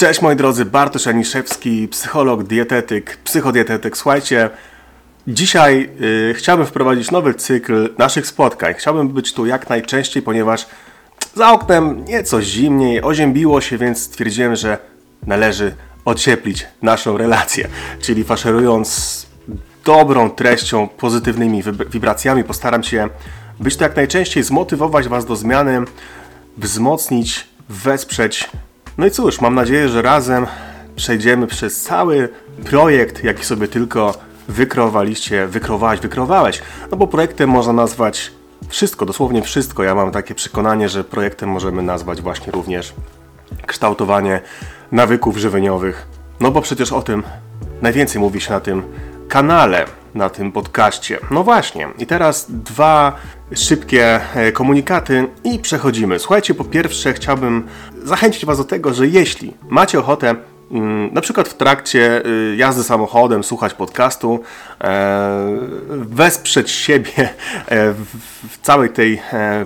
Cześć moi drodzy, Bartosz Aniszewski, psycholog, dietetyk, psychodietetyk. Słuchajcie, dzisiaj y, chciałbym wprowadzić nowy cykl naszych spotkań. Chciałbym być tu jak najczęściej, ponieważ za oknem nieco zimniej, oziębiło się, więc stwierdziłem, że należy ocieplić naszą relację. Czyli faszerując dobrą treścią, pozytywnymi wibracjami, postaram się być to jak najczęściej, zmotywować Was do zmiany, wzmocnić, wesprzeć no i cóż, mam nadzieję, że razem przejdziemy przez cały projekt, jaki sobie tylko wykrowaliście, wykrowałeś, wykrowałeś. No bo projektem można nazwać wszystko, dosłownie wszystko. Ja mam takie przekonanie, że projektem możemy nazwać właśnie również kształtowanie nawyków żywieniowych. No bo przecież o tym najwięcej mówi się na tym kanale, na tym podcaście. No właśnie, i teraz dwa szybkie e, komunikaty i przechodzimy. Słuchajcie, po pierwsze chciałbym zachęcić Was do tego, że jeśli macie ochotę mm, na przykład w trakcie y, jazdy samochodem słuchać podcastu, e, wesprzeć siebie e, w całej tej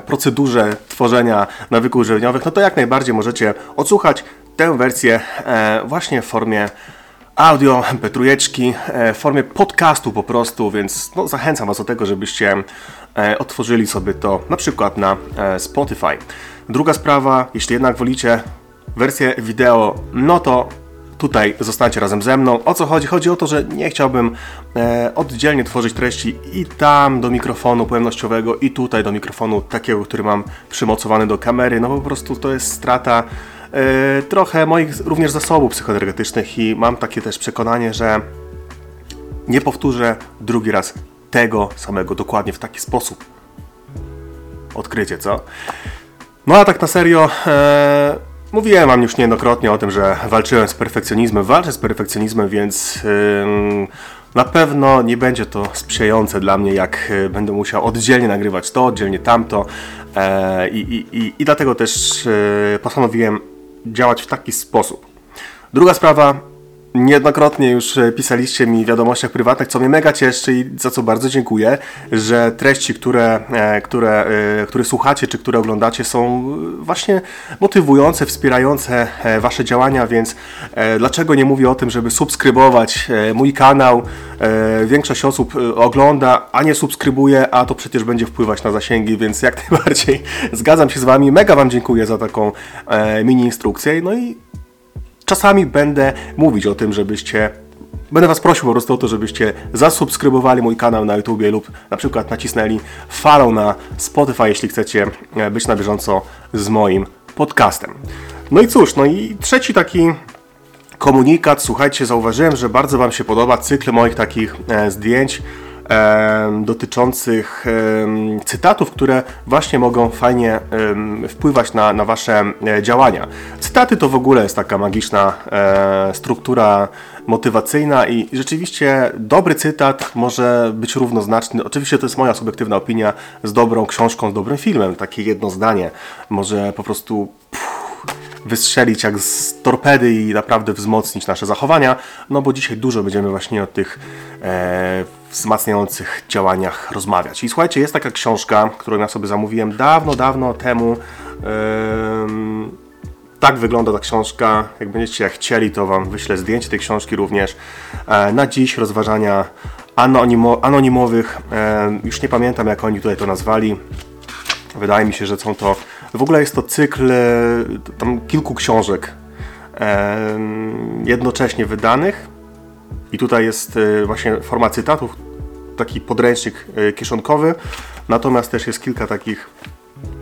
procedurze tworzenia nawyków żywieniowych, no to jak najbardziej możecie odsłuchać tę wersję właśnie w formie audio, mp e, w formie podcastu po prostu, więc no, zachęcam Was do tego, żebyście e, otworzyli sobie to na przykład na e, Spotify. Druga sprawa, jeśli jednak wolicie wersję wideo, no to tutaj zostańcie razem ze mną. O co chodzi? Chodzi o to, że nie chciałbym oddzielnie tworzyć treści i tam do mikrofonu pojemnościowego i tutaj do mikrofonu takiego, który mam przymocowany do kamery, no po prostu to jest strata trochę moich również zasobów psychoenergetycznych i mam takie też przekonanie, że nie powtórzę drugi raz tego samego dokładnie w taki sposób. Odkrycie, co? No a tak na serio, e, mówiłem wam już niejednokrotnie o tym, że walczyłem z perfekcjonizmem, walczę z perfekcjonizmem, więc e, na pewno nie będzie to sprzyjające dla mnie, jak e, będę musiał oddzielnie nagrywać to, oddzielnie tamto e, i, i, i, i dlatego też e, postanowiłem działać w taki sposób. Druga sprawa, Niejednokrotnie już e, pisaliście mi w wiadomościach prywatnych, co mnie mega cieszy i za co bardzo dziękuję, że treści, które, e, które, e, które słuchacie czy które oglądacie są właśnie motywujące, wspierające Wasze działania, więc dlaczego nie mówię o tym, żeby subskrybować mój kanał? Większość osób ogląda, a nie subskrybuje, a to przecież będzie wpływać na zasięgi, więc jak najbardziej zgadzam się z Wami. Mega Wam dziękuję za taką mini instrukcję. No i czasami będę mówić o tym, żebyście Będę Was prosił po prostu o to, żebyście zasubskrybowali mój kanał na YouTube lub na przykład nacisnęli follow na Spotify, jeśli chcecie e, być na bieżąco z moim podcastem. No i cóż, no i trzeci taki komunikat. Słuchajcie, zauważyłem, że bardzo Wam się podoba cykl moich takich e, zdjęć dotyczących cytatów, które właśnie mogą fajnie wpływać na, na Wasze działania. Cytaty to w ogóle jest taka magiczna e, struktura motywacyjna i rzeczywiście dobry cytat może być równoznaczny, oczywiście to jest moja subiektywna opinia, z dobrą książką, z dobrym filmem. Takie jedno zdanie może po prostu wystrzelić jak z torpedy i naprawdę wzmocnić nasze zachowania, no bo dzisiaj dużo będziemy właśnie o tych e, wzmacniających działaniach rozmawiać. I słuchajcie, jest taka książka, którą ja sobie zamówiłem dawno, dawno temu. Tak wygląda ta książka. Jak będziecie chcieli, to Wam wyślę zdjęcie tej książki również. E, na dziś rozważania anonimo, anonimowych. E, już nie pamiętam, jak oni tutaj to nazwali. Wydaje mi się, że są to. W ogóle jest to cykl e, tam kilku książek jednocześnie wydanych. I tutaj jest właśnie forma cytatów, taki podręcznik kieszonkowy. Natomiast też jest kilka takich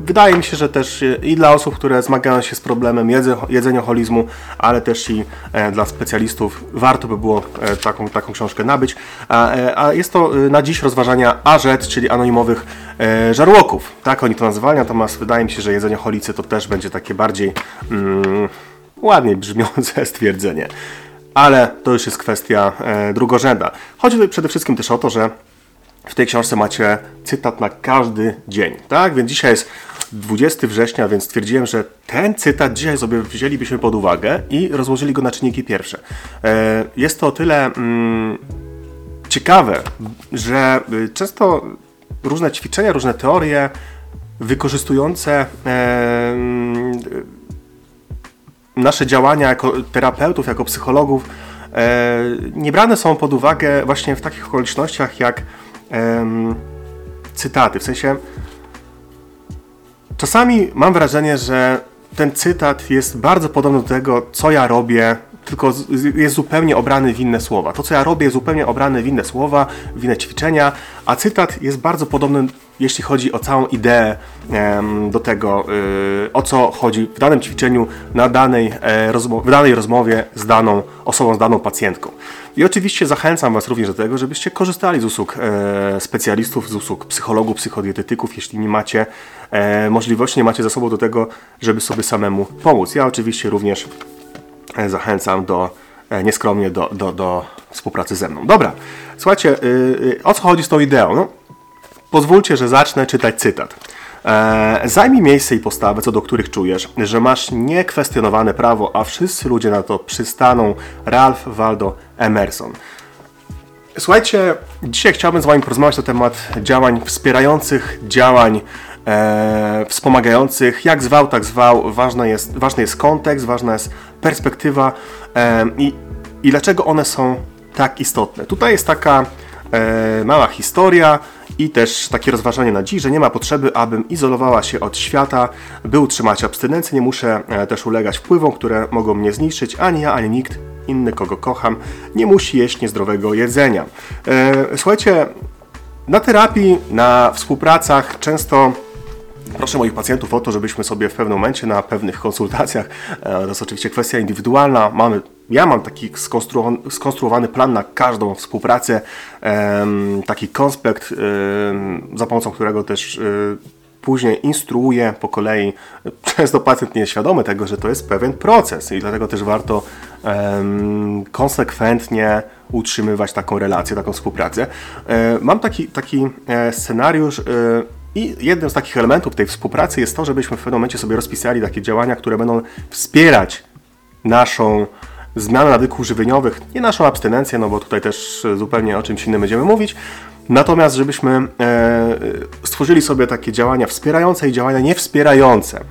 wydaje mi się, że też i dla osób, które zmagają się z problemem jedzenioholizmu, ale też i e, dla specjalistów warto by było e, taką, taką książkę nabyć. A, e, a jest to na dziś rozważania AZ, czyli anonimowych żarłoków. Tak oni to nazywali, natomiast wydaje mi się, że jedzenioholicy to też będzie takie bardziej mm, ładniej brzmiące stwierdzenie. Ale to już jest kwestia drugorzędna. Chodzi tutaj przede wszystkim też o to, że w tej książce macie cytat na każdy dzień, tak? Więc dzisiaj jest 20 września, więc stwierdziłem, że ten cytat dzisiaj sobie wzięlibyśmy pod uwagę i rozłożyli go na czynniki pierwsze. E, jest to o tyle mm, ciekawe, że y, często różne ćwiczenia, różne teorie wykorzystujące e, nasze działania jako terapeutów, jako psychologów e, nie brane są pod uwagę właśnie w takich okolicznościach jak cytaty. W sensie czasami mam wrażenie, że ten cytat jest bardzo podobny do tego, co ja robię tylko jest zupełnie obrany w inne słowa. To, co ja robię, jest zupełnie obrane w inne słowa, w inne ćwiczenia, a cytat jest bardzo podobny, jeśli chodzi o całą ideę do tego, y, o co chodzi w danym ćwiczeniu, na danej, e, w danej rozmowie z daną osobą, z daną pacjentką. I oczywiście zachęcam Was również do tego, żebyście korzystali z usług e, specjalistów, z usług psychologów, psychodietetyków, jeśli nie macie e, możliwości, nie macie zasobów do tego, żeby sobie samemu pomóc. Ja oczywiście również zachęcam do nieskromnie do, do, do współpracy ze mną. Dobra, słuchajcie, yy, o co chodzi z tą ideą? No, pozwólcie, że zacznę czytać cytat. E, zajmij miejsce i postawę, co do których czujesz, że masz niekwestionowane prawo, a wszyscy ludzie na to przystaną. Ralph Waldo Emerson. Słuchajcie, dzisiaj chciałbym z Wami porozmawiać na temat działań wspierających, działań e, wspomagających. Jak zwał, tak zwał. Ważny jest, ważny jest kontekst, ważna jest perspektywa e, i, i dlaczego one są tak istotne. Tutaj jest taka e, mała historia i też takie rozważanie na dziś, że nie ma potrzeby, abym izolowała się od świata, by utrzymać abstynencję. Nie muszę e, też ulegać wpływom, które mogą mnie zniszczyć. Ani ja, ani nikt inny, kogo kocham, nie musi jeść niezdrowego jedzenia. E, słuchajcie, na terapii, na współpracach często Proszę moich pacjentów o to, żebyśmy sobie w pewnym momencie na pewnych konsultacjach, e, to jest oczywiście kwestia indywidualna, mamy, ja mam taki skonstruowany, skonstruowany plan na każdą współpracę, taki konspekt, za pomocą którego też e, później instruuję po kolei. Często pacjent nie jest świadomy tego, że to jest pewien proces i dlatego też warto konsekwentnie utrzymywać taką relację, taką współpracę. E, mam taki, taki scenariusz, i jednym z takich elementów tej współpracy jest to, żebyśmy w pewnym momencie sobie rozpisali takie działania, które będą wspierać naszą zmianę nawyków żywieniowych, nie naszą abstynencję, no bo tutaj też zupełnie o czymś innym będziemy mówić, natomiast żebyśmy e, stworzyli sobie takie działania wspierające i działania niewspierające.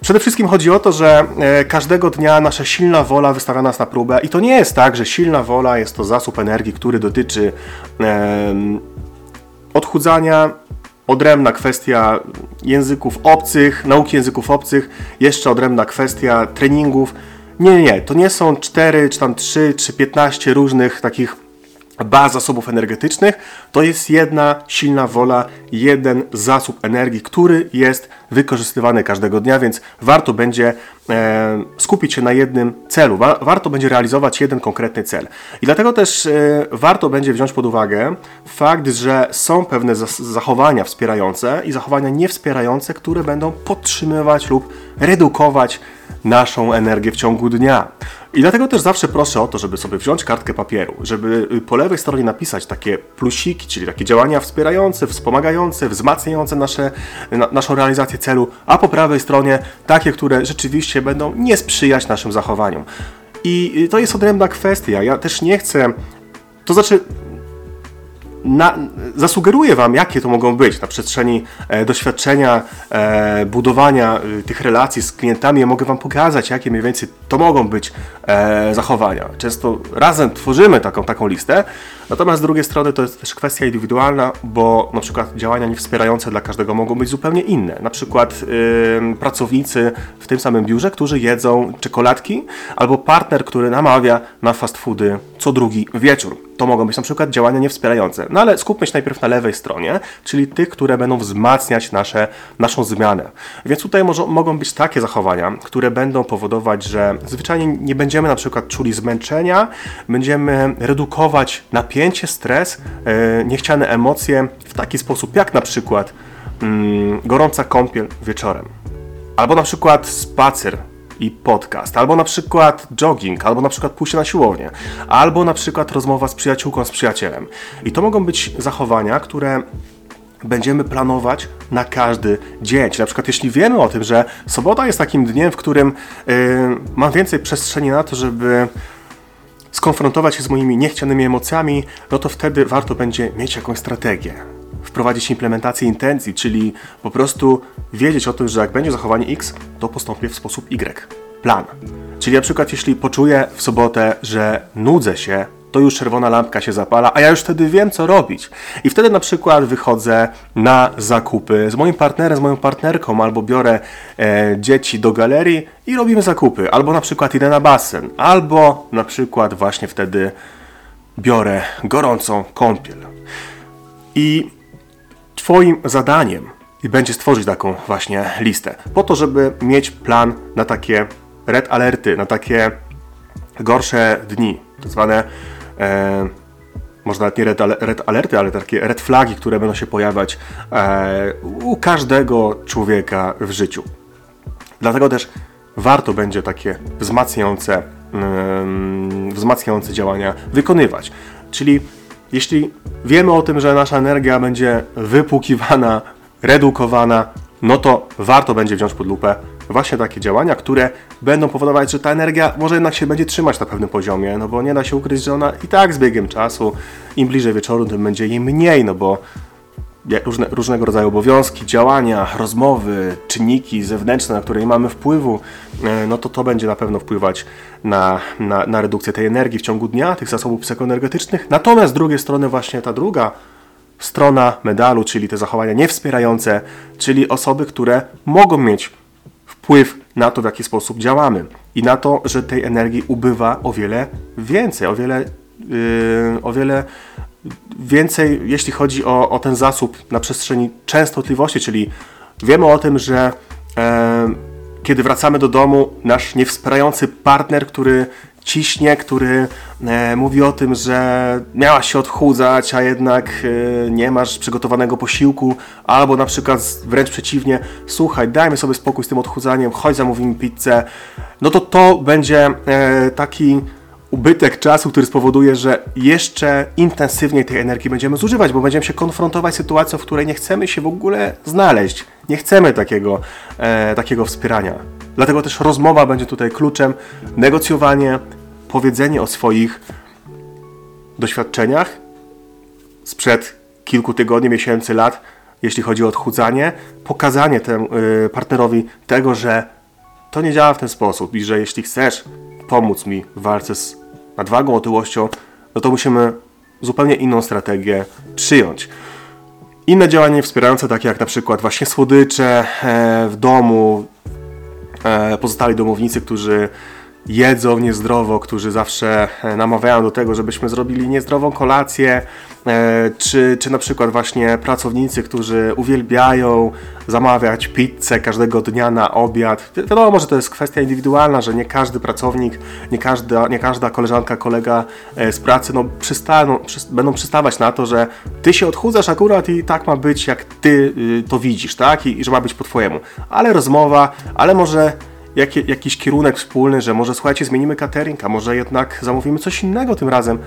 Przede wszystkim chodzi o to, że e, każdego dnia nasza silna wola wystawia nas na próbę i to nie jest tak, że silna wola jest to zasób energii, który dotyczy e, odchudzania, odrębna kwestia języków obcych, nauki języków obcych, jeszcze odrębna kwestia treningów. Nie, nie, to nie są 4, czy tam 3, czy 15 różnych takich baz zasobów energetycznych, to jest jedna silna wola, jeden zasób energii, który jest wykorzystywany każdego dnia, więc warto będzie e, skupić się na jednym celu, Wa warto będzie realizować jeden konkretny cel. I dlatego też e, warto będzie wziąć pod uwagę fakt, że są pewne zachowania wspierające i zachowania niewspierające, które będą podtrzymywać lub redukować naszą energię w ciągu dnia. I dlatego też zawsze proszę o to, żeby sobie wziąć kartkę papieru, żeby y, po lewej stronie napisać takie plusiki, czyli takie działania wspierające, wspomagające, wzmacniające nasze, na, naszą realizację celu, a po prawej stronie takie, które rzeczywiście będą nie sprzyjać naszym zachowaniom. I y, to jest odrębna kwestia. Ja też nie chcę. To znaczy, na, zasugeruję Wam, jakie to mogą być na przestrzeni e, doświadczenia, e, budowania e, tych relacji z klientami. Ja mogę Wam pokazać, jakie mniej więcej to mogą być e, zachowania. Często razem tworzymy taką, taką listę, natomiast z drugiej strony to jest też kwestia indywidualna, bo na przykład działania niewspierające dla każdego mogą być zupełnie inne. Na przykład pracownicy w tym samym biurze, którzy jedzą czekoladki, albo partner, który namawia na fast foody co drugi wieczór. To mogą być na przykład działania niewspierające. No ale skupmy się najpierw na lewej stronie, czyli tych, które będą wzmacniać nasze, naszą zmianę. Więc tutaj może, mogą być takie zachowania, które będą powodować, że zwyczajnie nie będziemy na przykład czuli zmęczenia, będziemy redukować napięcie, stres, yy, niechciane emocje w taki sposób, jak na przykład yy, gorąca kąpiel wieczorem. Albo na przykład spacer i podcast, albo na przykład jogging, albo na przykład pójście na siłownię, albo na przykład rozmowa z przyjaciółką, z przyjacielem. I to mogą być zachowania, które będziemy planować na każdy dzień. Na przykład jeśli wiemy o tym, że sobota jest takim dniem, w którym yy, mam więcej przestrzeni na to, żeby skonfrontować się z moimi niechcianymi emocjami, no to wtedy warto będzie mieć jakąś strategię wprowadzić implementację intencji, czyli po prostu wiedzieć o tym, że jak będzie zachowanie X, to postąpię w sposób Y. plan. Czyli na przykład jeśli poczuję w sobotę, że nudzę się, to już czerwona lampka się zapala, a ja już wtedy wiem, co robić. I wtedy na przykład wychodzę na zakupy z moim partnerem, z moją partnerką, albo biorę e, dzieci do galerii i robimy zakupy, albo na przykład idę na basen, albo na przykład właśnie wtedy biorę gorącą kąpiel. I Twoim zadaniem będzie stworzyć taką właśnie listę, po to, żeby mieć plan na takie red alerty, na takie gorsze dni, tak zwane e, może nawet nie red, red alerty, ale takie red flagi, które będą się pojawiać e, u każdego człowieka w życiu. Dlatego też warto będzie takie wzmacniające, mm, wzmacniające działania wykonywać. Czyli jeśli wiemy o tym, że nasza energia będzie wypłukiwana, redukowana, no to warto będzie wziąć pod lupę właśnie takie działania, które będą powodować, że ta energia może jednak się będzie trzymać na pewnym poziomie, no bo nie da się ukryć, że ona i tak z biegiem czasu, im bliżej wieczoru, tym będzie jej mniej, no bo różne, różnego rodzaju obowiązki, działania, rozmowy, czynniki zewnętrzne, na które nie mamy wpływu, e, no to to będzie na pewno wpływać na, na, na redukcję tej energii w ciągu dnia, tych zasobów psychoenergetycznych. Natomiast z drugiej strony właśnie ta druga strona medalu, czyli te zachowania niewspierające, czyli osoby, które mogą mieć wpływ na to, w jaki sposób działamy i na to, że tej energii ubywa o wiele więcej, o wiele, yy, o wiele więcej, jeśli chodzi o, o ten zasób na przestrzeni częstotliwości, czyli wiemy o tym, że e, kiedy wracamy do domu, nasz niewspierający partner, który ciśnie, który e, mówi o tym, że miałaś się odchudzać, a jednak e, nie masz przygotowanego posiłku, albo na przykład wręcz przeciwnie, słuchaj, dajmy sobie spokój z tym odchudzaniem, chodź zamówimy pizzę, no to to będzie e, taki ubytek czasu, który spowoduje, że jeszcze intensywniej tej energii będziemy zużywać, bo będziemy się konfrontować z sytuacją, w której nie chcemy się w ogóle znaleźć. Nie chcemy takiego, e, takiego wspierania. Dlatego też rozmowa będzie tutaj kluczem, negocjowanie, powiedzenie o swoich doświadczeniach sprzed kilku tygodni, miesięcy, lat, jeśli chodzi o odchudzanie, pokazanie temu y, partnerowi tego, że to nie działa w ten sposób i że jeśli chcesz pomóc mi w walce z nadwagą, otyłością, no to musimy zupełnie inną strategię przyjąć. Inne działania wspierające, takie jak na przykład właśnie słodycze e, w domu, e, pozostali domownicy, którzy jedzą niezdrowo, którzy zawsze e, namawiają do tego, żebyśmy zrobili niezdrową kolację, e, czy, czy na przykład właśnie pracownicy, którzy uwielbiają zamawiać pizzę każdego dnia na obiad. Wiadomo, że to jest kwestia indywidualna, że nie każdy pracownik, nie każda, nie każda koleżanka, kolega e, z pracy no, przystaną, przy, będą przystawać na to, że ty się odchudzasz akurat i tak ma być, jak ty y, to widzisz, tak? I, i że ma być po twojemu. Ale rozmowa, ale może jak, jakiś kierunek wspólny, że może słuchajcie, zmienimy catering, a może jednak zamówimy coś innego tym razem,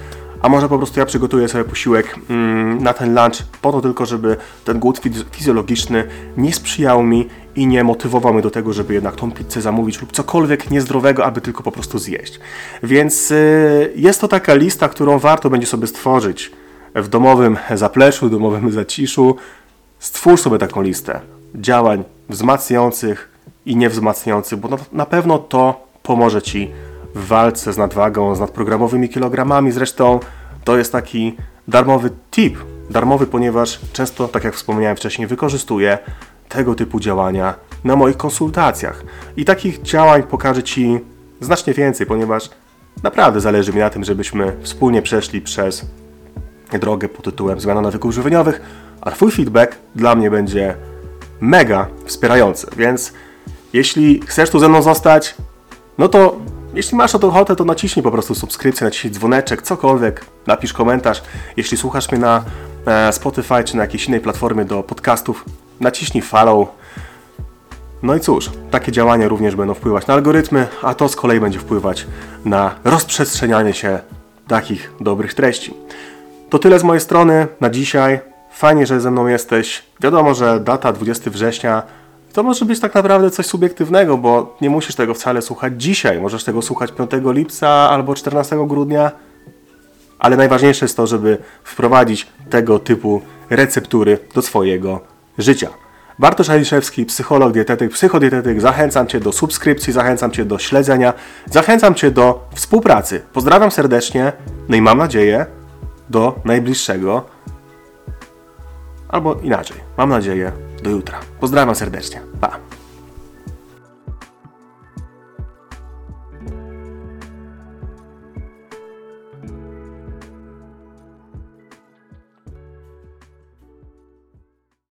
a może po prostu ja przygotuję sobie posiłek mm, na ten lunch po to tylko, żeby ten głód fizjologiczny nie sprzyjał mi i nie motywował mnie do tego, żeby jednak tą pizzę zamówić lub cokolwiek niezdrowego, aby tylko po prostu zjeść. Więc y, jest to taka lista, którą warto będzie sobie stworzyć w domowym zapleczu, domowym zaciszu. Stwórz sobie taką listę działań wzmacniających, i niewzmacniający, bo na pewno to pomoże Ci w walce z nadwagą, z nadprogramowymi kilogramami. Zresztą to jest taki darmowy tip, darmowy, ponieważ często, tak jak wspomniałem wcześniej, wykorzystuję tego typu działania na moich konsultacjach. I takich działań pokażę Ci znacznie więcej, ponieważ naprawdę zależy mi na tym, żebyśmy wspólnie przeszli przez drogę pod tytułem Zmiana nawyków żywieniowych, a Twój feedback dla mnie będzie mega wspierający, więc jeśli chcesz tu ze mną zostać, no to jeśli masz o to ochotę, to naciśnij po prostu subskrypcję, naciśnij dzwoneczek, cokolwiek, napisz komentarz. Jeśli słuchasz mnie na e, Spotify czy na jakiejś innej platformie do podcastów, naciśnij follow. No i cóż, takie działania również będą wpływać na algorytmy, a to z kolei będzie wpływać na rozprzestrzenianie się takich dobrych treści. To tyle z mojej strony na dzisiaj. Fajnie, że ze mną jesteś. Wiadomo, że data 20 września to może być tak naprawdę coś subiektywnego, bo nie musisz tego wcale słuchać dzisiaj. Możesz tego słuchać 5 lipca albo 14 grudnia. Ale najważniejsze jest to, żeby wprowadzić tego typu receptury do swojego życia. Bartosz Aliszewski, psycholog, dietetyk, psychodietetyk. Zachęcam Cię do subskrypcji, zachęcam Cię do śledzenia, zachęcam Cię do współpracy. Pozdrawiam serdecznie, no i mam nadzieję, do najbliższego, albo inaczej, mam nadzieję, do jutra. Pozdrawiam serdecznie. Pa!